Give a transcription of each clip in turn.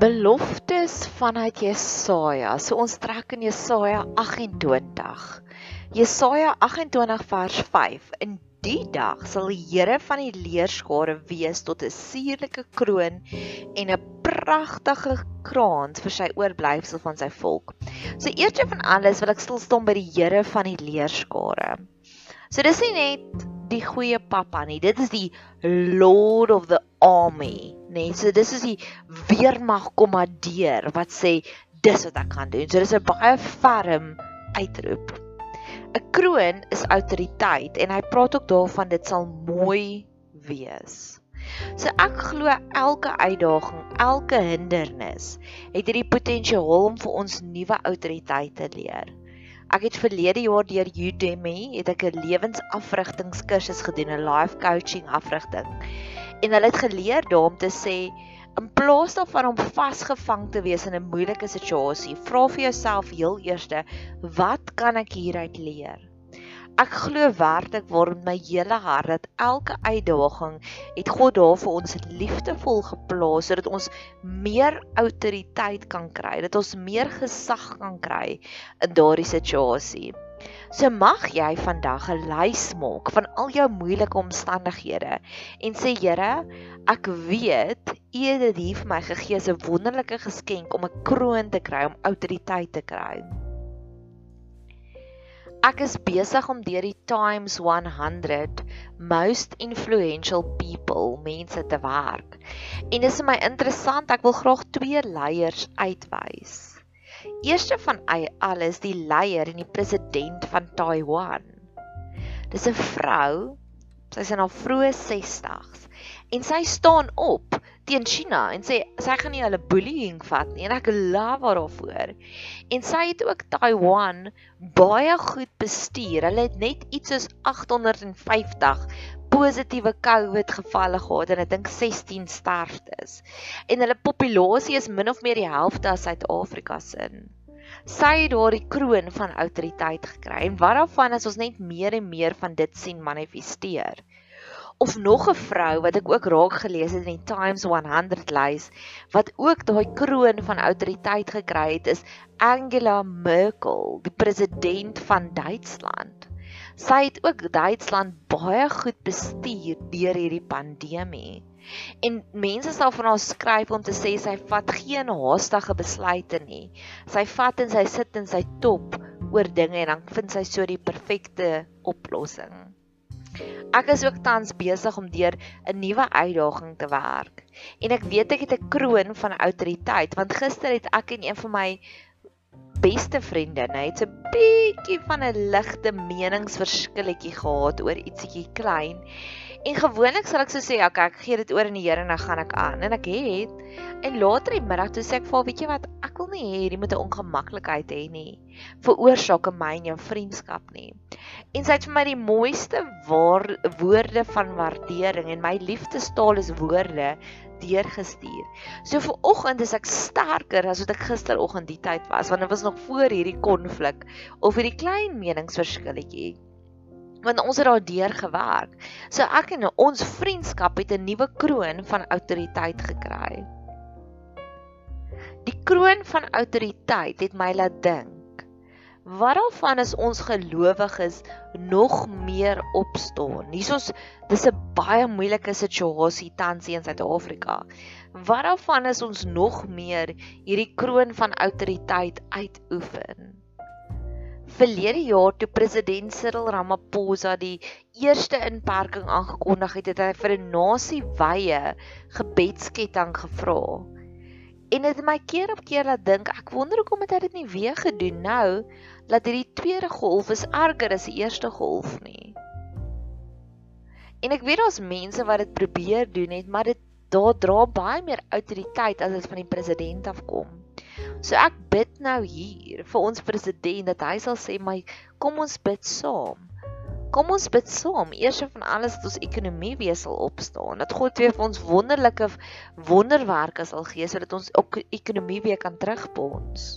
Beloftes vanuit Jesaja. So ons trek in Jesaja 28. Jesaja 28 vers 5. In die dag sal die Here van die leerskare wees tot 'n suurlike kroon en 'n pragtige krans vir sy oorblyfsel van sy volk. So eerste van alles wil ek stil staan by die Here van die leerskare. So dis nie net die goeie pappa nie. Dit is die Lord of the Army, nee. So dis is die weermag kommandeer wat sê dis wat ek gaan doen. So dis 'n baie ferm uitroep. 'n Kroon is autoriteit en hy praat ook daarvan dit sal mooi wees. So ek glo elke uitdaging, elke hindernis het hierdie potensiaal om vir ons nuwe autoriteit te leer. Ek het verlede jaar deur Udemy het ek 'n lewensafrigtingskursus gedoen, 'n life coaching afrigting. En hulle het geleer daarom te sê in plaas daarvan om vasgevang te wees in 'n moeilike situasie, vra vir jouself heel eerste, wat kan ek hieruit leer? Ek glo werklik waarom my hele hart dat elke uitdaging het God daar vir ons liefdevol geplaas sodat ons meer autoriteit kan kry, dat ons meer gesag kan kry in daardie situasie. So mag jy vandag 'n lys maak van al jou moeilike omstandighede en sê Here, ek weet U het hier vir my gegee as 'n wonderlike geskenk om 'n kroon te kry, om autoriteit te kry. Ek is besig om deur die Times 100 most influential people mense te werk. En dit is my interessant, ek wil graag twee leiers uitwys. Eerste van alles die leier en die president van Taiwan. Dis 'n vrou, sy's in haar vroeë 60s en sy staan op teen China en sê sy gaan nie hulle bullying vat nie en ek love haar daarvoor. En sy het ook Taiwan baie goed bestuur. Hulle het net iets soos 850 positiewe COVID gevalle gehad en ek dink 16 sterftes. En hulle populasie is min of meer die helfte as Suid-Afrika se. Sy het daardie kroon van autoriteit gekry. En wat daarvan as ons net meer en meer van dit sien manifesteer? of nog 'n vrou wat ek ook raak gelees het in die Times 100 lys wat ook daai kroon van autoriteit gekry het is Angela Merkel, die president van Duitsland. Sy het ook Duitsland baie goed bestuur deur hierdie pandemie. En mense sal van haar skryf om te sê sy vat geen haastige besluite nie. Sy vat en sy sit in sy top oor dinge en dan vind sy so die perfekte oplossing. Ek is ook tans besig om deur 'n nuwe uitdaging te werk. En ek weet ek het 'n kroon van autoriteit want gister het ek en een van my beste vriendinne het 'n bietjie van 'n ligte meningsverskilletjie gehad oor ietsiekie klein. En gewoonlik sal ek so sê, "Oké, ek gee dit oor aan die Here en dan gaan ek aan." En ek het en later die middag toe sê ek vir haar, "Weet jy wat? Ek wil nie hê hierdie moet 'n ongemaklikheid hê nie. Veroorsaak in my en jou vriendskap nie." En sy het vir my die mooiste waar, woorde van waardering en my liefdestaal is woorde deurgestuur. So vir oggend is ek sterker as wat ek gisteroggend die tyd was want dit was nog voor hierdie konflik of hierdie klein meningsverskilletjie. Want ons het daar deur gewerk. So ek en ons vriendskap het 'n nuwe kroon van autoriteit gekry. Die kroon van autoriteit het my laat dink Wat daarvan is ons gelowiges nog meer opstaan? Hiersoos dis 'n baie moeilike situasie tans in Suid-Afrika. Wat daarvan is ons nog meer hierdie kroon van autoriteit uitoefen? Verlede jaar toe president Cyril Ramaphosa die eerste inperking aangekondig het, het hy vir 'n nasie wye gebedsketting gevra. En dit het my keer op keer laat dink, ek wonder hoekom het hy dit nie weer gedoen nou dat hierdie tweede golf is erger as die eerste golf nie. En ek weet daar's mense wat dit probeer doen het, maar dit daar dra baie meer autoriteit as dit van die president afkom. So ek bid nou hier vir ons president dat hy sal sê, "My, kom ons bid saam." Kom ons bid saam. Eers van alles dat ons ekonomie weer sal opstaan. Dat God weer vir ons wonderlike wonderwerke sal gee sodat ons ook ekonomie weer kan terugbons.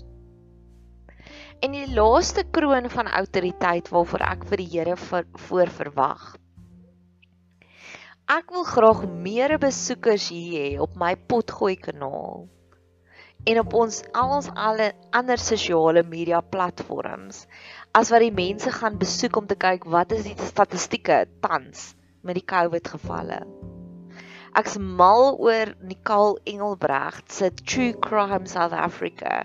En die laaste kroon van autoriteit waarvoor ek vir die Here voor verwag. Ek wil graag meer besoekers hier hê op my potgooi kanaal en op ons al ons alle ander sosiale media platforms as wat die mense gaan besoek om te kyk wat is die statistieke tans met die COVID gevalle. Ek's mal oor Nicole Engelbregt se True Crime South Africa.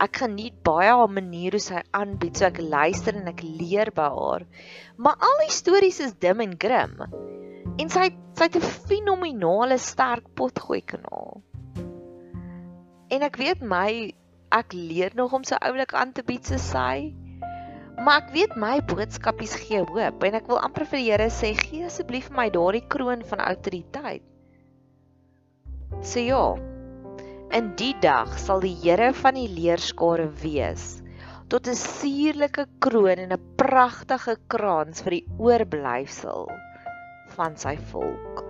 Ek geniet baie haar manier hoe sy aanbied, so ek luister en ek leer by haar. Maar al die stories is dim en grim. En sy sy het 'n fenominale sterk potgooi kanaal. En ek weet my ek leer nog om so oulik aan te bied so sy. Maar ek weet my boodskapies gee hoop en ek wil amper vir die Here sê gee asseblief vir my daardie kroon van autoriteit. Sê ja. In die dag sal die Here van die leerskare wees tot 'n suurlike kroon en 'n pragtige krans vir die oorblyfsel van sy volk.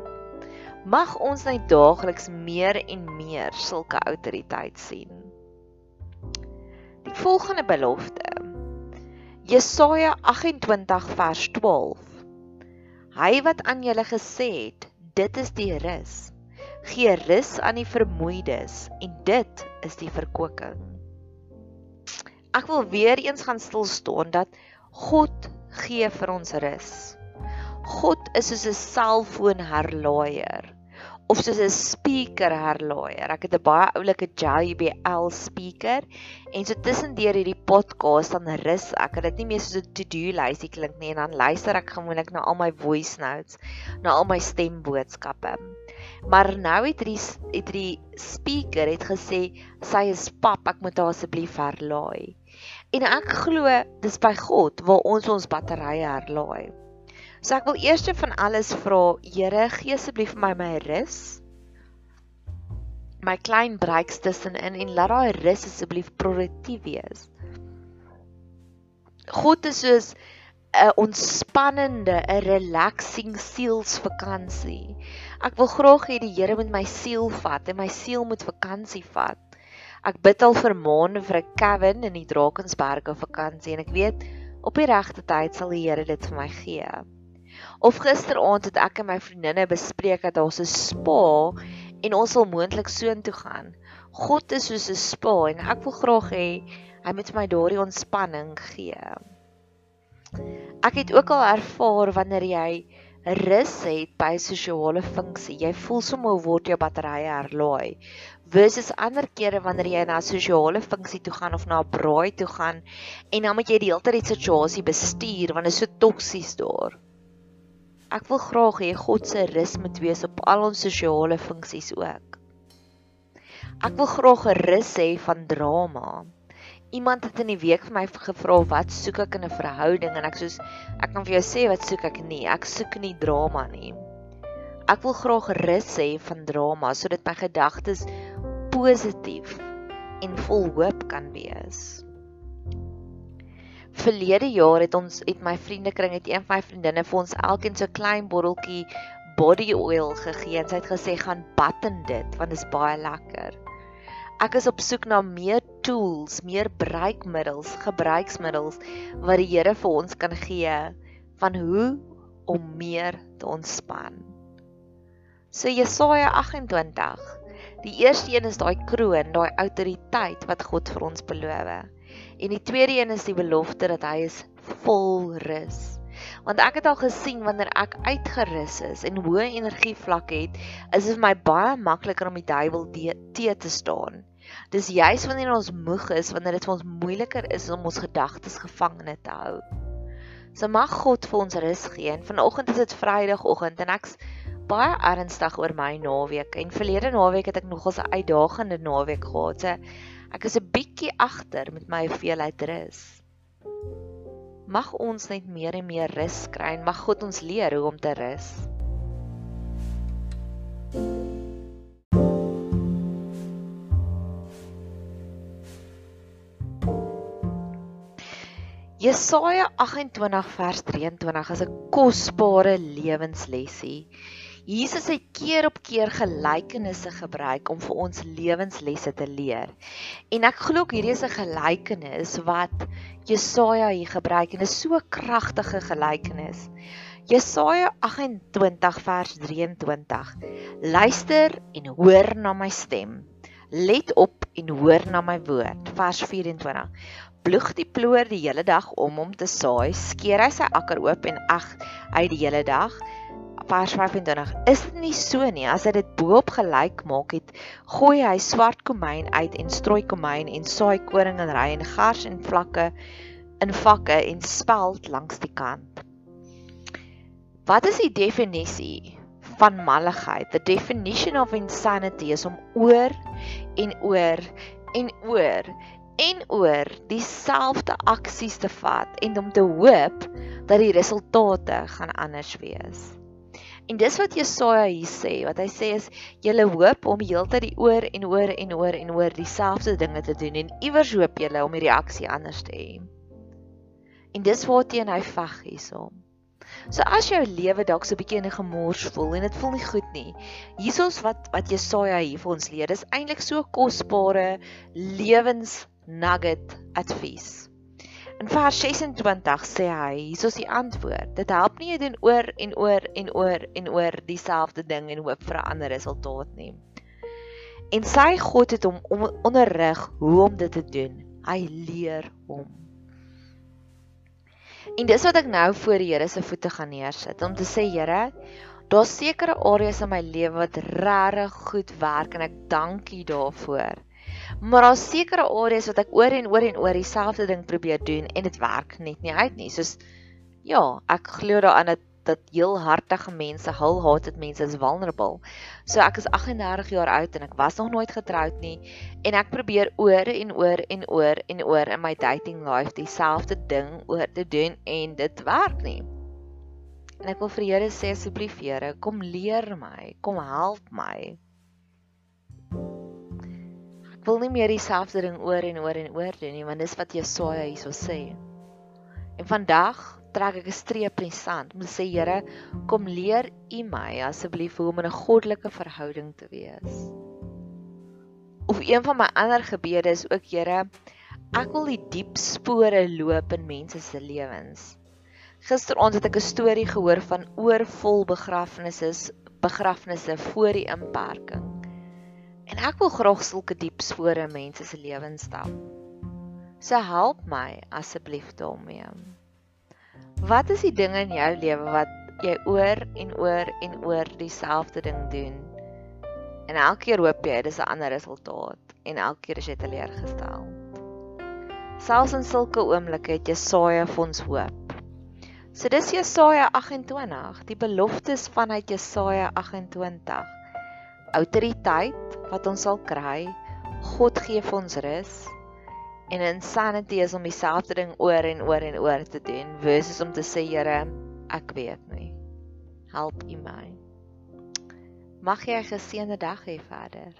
Mag ons net daagliks meer en meer sulke autoriteit sien. Die volgende belofte Jesaja 28 vers 12. Hy wat aan julle gesê het, dit is die rus. Gee rus aan die vermoeides en dit is die verkwikking. Ek wil weer eens gaan stil staan dat God gee vir ons rus. God is soos 'n selfoon herlaaier of soos 'n speaker herlaaier. Ek het 'n baie oulike JBL speaker en so tussendeur hierdie podcast dan rus ek. Dit nie meer soos 'n to-do lysie klink nie en dan luister ek gewoonlik na al my voice notes, na al my stemboodskappe. Maar nou het hierdie het hierdie speaker het gesê sy is pap, ek moet haar asseblief herlaai. En ek glo dis by God waar ons ons batterye herlaai. So ek wil eers van alles vra, Here, gee asseblief vir my my rus. My klein breaks tussenin en laat daai rus asseblief produktief wees. God is soos 'n ontspannende, 'n relaxing sielsvakansie. Ek wil graag hê die Here moet my siel vat en my siel moet vakansie vat. Ek bid al vir maande vir 'n cabin in die Drakensberge vakansie en ek weet op die regte tyd sal die Here dit vir my gee. Of gisteraand het ek en my vriendinne bespreek dat ons 'n spa en ons wil moontlik soontoe gaan. God is soos 'n spa en ek wil graag hê hy moet my daardie ontspanning gee. Ek het ook al ervaar wanneer jy rus het by sosiale funksie, jy voel sommer word jou batterye herlaai. Versus ander kere wanneer jy na 'n sosiale funksie toe gaan of na 'n braai toe gaan en dan moet jy die hele tyd die situasie bestuur want dit is so toksies daar. Ek wil graag hê God se rus moet wees op al ons sosiale funksies ook. Ek wil graag 'n rus hê van drama. Iemand het in die week vir my gevra wat soek ek in 'n verhouding en ek soos ek kan vir jou sê wat soek ek nie. Ek soek nie drama nie. Ek wil graag rus hê van drama sodat my gedagtes positief en vol hoop kan wees. Verlede jaar het ons het my vriendekring het een van my vriendinne vir ons elkeen so klein botteltjie body oil gegee en sy het gesê gaan bad in dit want dit is baie lekker. Ek is op soek na meer tools, meer bruikmiddels, gebruiksmiddels wat die Here vir ons kan gee van hoe om meer te ontspan. So Jesaja 28. Die eerste een is daai kroon, daai autoriteit wat God vir ons beloof. En die tweede een is die belofte dat hy is vol rus. Want ek het al gesien wanneer ek uitgerus is en hoë energievlak het, is dit vir my baie makliker om die duiwel te te staan. Dis juis wanneer ons moeg is, wanneer dit vir ons moeiliker is om ons gedagtes gevangene te hou. So mag God vir ons rus gee. En vanoggend is dit Vrydagoggend en ek's baie ernstig oor my naweek. En verlede naweek het ek nogals 'n uitdagende naweek gehad. So Ek is 'n bietjie agter met my hoeveelheid rus. Mag ons net meer en meer rus kry en mag God ons leer hoe om te rus. Jesaja 28 vers 23 is 'n kosbare lewenslesie. Jesus het keer op keer gelykenisse gebruik om vir ons lewenslesse te leer. En ek glo hierdie is 'n gelykenis wat Jesaja hier gebruik en is so 'n kragtige gelykenis. Jesaja 28 vers 23. Luister en hoor na my stem. Let op en hoor na my woord. Vers 24. Ploeg die ploer die hele dag om om te saai, skeer hy sy akker oop en ag uit die hele dag vers 25 is dit nie so nie? As hy dit bo-op gelyk maak het gooi hy swart komyn uit en strooi komyn en saai koring in ry en gars en vlakke in vakke en speld langs die kant. Wat is die definisie van malligheid? The definition of insanity is om oor en oor en oor en oor dieselfde aksies te vat en om te hoop dat die resultate gaan anders wees En dis wat Jesaja hier sê, wat hy sê is julle hoop om heeltyd die oor en oor en oor en oor dieselfde dinge te doen en iewers hoop julle om die reaksie anders te hê. En dis waarteen hy veg hiersom. So as jou lewe dalk so 'n bietjie in 'n gemors voel en dit voel nie goed nie. Hiersoos wat wat Jesaja hier vir ons leer, dis eintlik so kosbare lewens nugget advies. In vers 26 sê hy, hier is die antwoord. Dit help nie jy doen oor en oor en oor en oor dieselfde ding en hoop vir 'n ander resultaat nie. En sy God het hom onderrig hoe om dit te doen. Hy leer hom. En dis wat ek nou voor die Here se voete gaan neersit om te sê Here, daar's sekere areas in my lewe wat regtig goed werk en ek dank U daarvoor. Maar daar's sekere areas wat ek oor en oor en oor dieselfde ding probeer doen en dit werk net nie uit nie. Soos ja, ek glo daaraan dat dat heel hartige mense, hul haat dit mense is vulnerable. So ek is 38 jaar oud en ek was nog nooit getroud nie en ek probeer oor en oor en oor en oor in my dating life dieselfde ding oor te doen en dit werk nie. En ek wil vir Here sê asseblief Here, kom leer my, kom help my wil nie meer dieselfde ding oor en oor en oor doen nie, want dis wat Jesaja hierso sê. En vandag trek ek 'n streep in die sand om te sê Here, kom leer U my asseblief hoe om in 'n goddelike verhouding te wees. Of een van my ander gebede is ook Here, ek wil die diep spore loop in mense se lewens. Gisteraand het ek 'n storie gehoor van oorvol begrafnisse, begrafnisse voor die inperking. En ek wil graag sulke diep spore in mense se lewens stap. So help my asseblief daarmee. Wat is die dinge in jou lewe wat jy oor en oor en oor dieselfde ding doen? En elke keer hoop jy dis 'n ander resultaat en elke keer is jy teleurgestel. Selfs in sulke oomblikke het Jesaja vir ons hoop. So dis Jesaja 28, die beloftes vanuit Jesaja 28. Autoriteit wat ons sal kry. God gee vir ons rus. En insanity is om dieselfde ding oor en oor en oor te doen versus om te sê Here, ek weet nie. Help U my. Mag jy 'n geseënde dag hê verder.